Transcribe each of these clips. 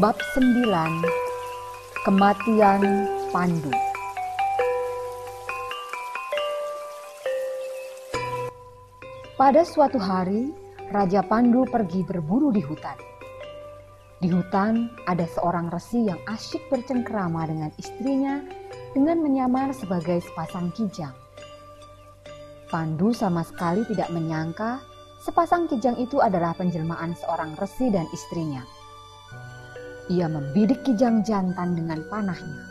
Bab 9 Kematian Pandu Pada suatu hari, Raja Pandu pergi berburu di hutan. Di hutan ada seorang resi yang asyik bercengkrama dengan istrinya dengan menyamar sebagai sepasang kijang. Pandu sama sekali tidak menyangka sepasang kijang itu adalah penjelmaan seorang resi dan istrinya. Ia membidik kijang jantan dengan panahnya.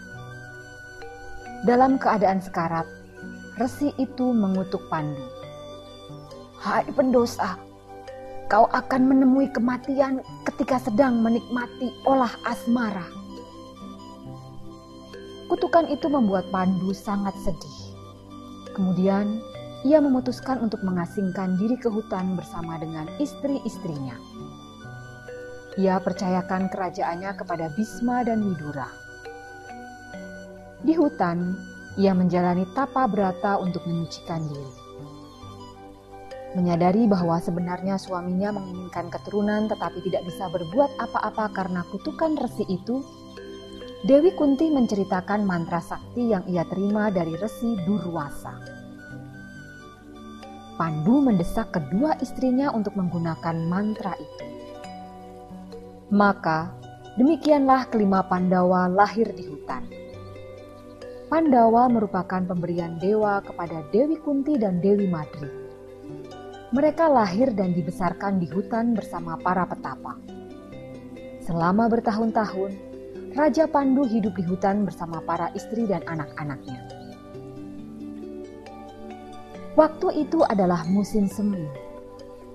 Dalam keadaan sekarat, resi itu mengutuk Pandu. Hai pendosa, kau akan menemui kematian ketika sedang menikmati olah asmara. Kutukan itu membuat Pandu sangat sedih. Kemudian, ia memutuskan untuk mengasingkan diri ke hutan bersama dengan istri-istrinya. Ia percayakan kerajaannya kepada Bisma dan Widura. Di hutan, ia menjalani tapa berata untuk menyucikan diri. Menyadari bahwa sebenarnya suaminya menginginkan keturunan tetapi tidak bisa berbuat apa-apa karena kutukan resi itu, Dewi Kunti menceritakan mantra sakti yang ia terima dari resi Durwasa. Pandu mendesak kedua istrinya untuk menggunakan mantra itu. Maka, demikianlah kelima Pandawa lahir di hutan. Pandawa merupakan pemberian dewa kepada Dewi Kunti dan Dewi Madri. Mereka lahir dan dibesarkan di hutan bersama para petapa. Selama bertahun-tahun, Raja Pandu hidup di hutan bersama para istri dan anak-anaknya. Waktu itu adalah musim semi,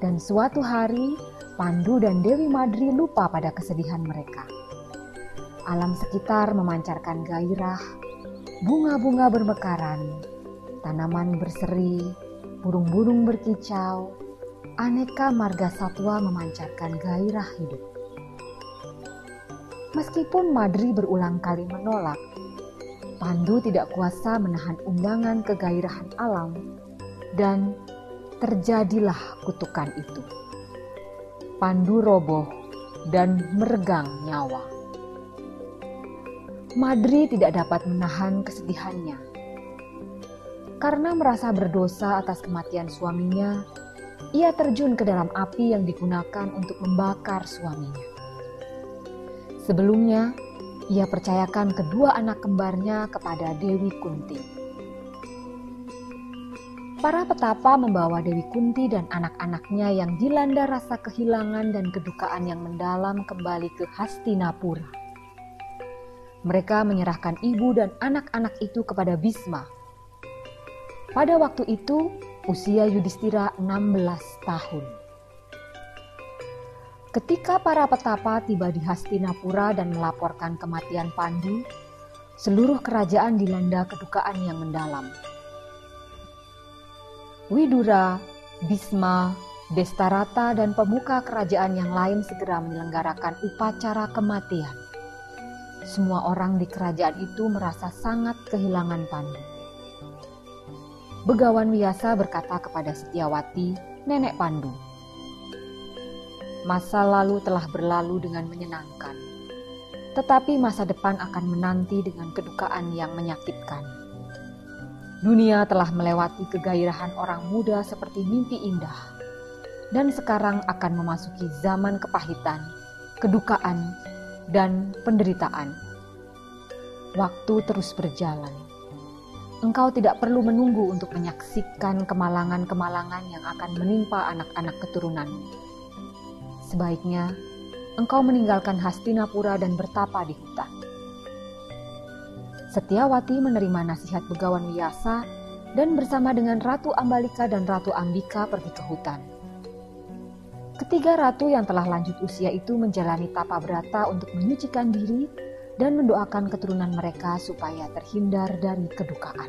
dan suatu hari Pandu dan Dewi Madri lupa pada kesedihan mereka. Alam sekitar memancarkan gairah, bunga-bunga bermekaran, tanaman berseri, burung-burung berkicau, aneka marga satwa memancarkan gairah hidup. Meskipun Madri berulang kali menolak, Pandu tidak kuasa menahan undangan kegairahan alam dan terjadilah kutukan itu. Pandu roboh dan meregang nyawa. Madri tidak dapat menahan kesedihannya karena merasa berdosa atas kematian suaminya, ia terjun ke dalam api yang digunakan untuk membakar suaminya. Sebelumnya, ia percayakan kedua anak kembarnya kepada Dewi Kunti. Para petapa membawa Dewi Kunti dan anak-anaknya yang dilanda rasa kehilangan dan kedukaan yang mendalam kembali ke Hastinapura. Mereka menyerahkan ibu dan anak-anak itu kepada Bisma, pada waktu itu, usia Yudhistira 16 tahun. Ketika para petapa tiba di Hastinapura dan melaporkan kematian Pandu, seluruh kerajaan dilanda kedukaan yang mendalam. Widura, Bisma, Destarata, dan pemuka kerajaan yang lain segera menyelenggarakan upacara kematian. Semua orang di kerajaan itu merasa sangat kehilangan Pandu. Begawan Wiyasa berkata kepada Setiawati, nenek Pandu, Masa lalu telah berlalu dengan menyenangkan, tetapi masa depan akan menanti dengan kedukaan yang menyakitkan. Dunia telah melewati kegairahan orang muda seperti mimpi indah, dan sekarang akan memasuki zaman kepahitan, kedukaan, dan penderitaan. Waktu terus berjalan engkau tidak perlu menunggu untuk menyaksikan kemalangan-kemalangan yang akan menimpa anak-anak keturunanmu. Sebaiknya engkau meninggalkan Hastinapura dan bertapa di hutan. Setiawati menerima nasihat Begawan Wiyasa dan bersama dengan Ratu Ambalika dan Ratu Ambika pergi ke hutan. Ketiga ratu yang telah lanjut usia itu menjalani tapa berata untuk menyucikan diri dan mendoakan keturunan mereka supaya terhindar dari kedukaan.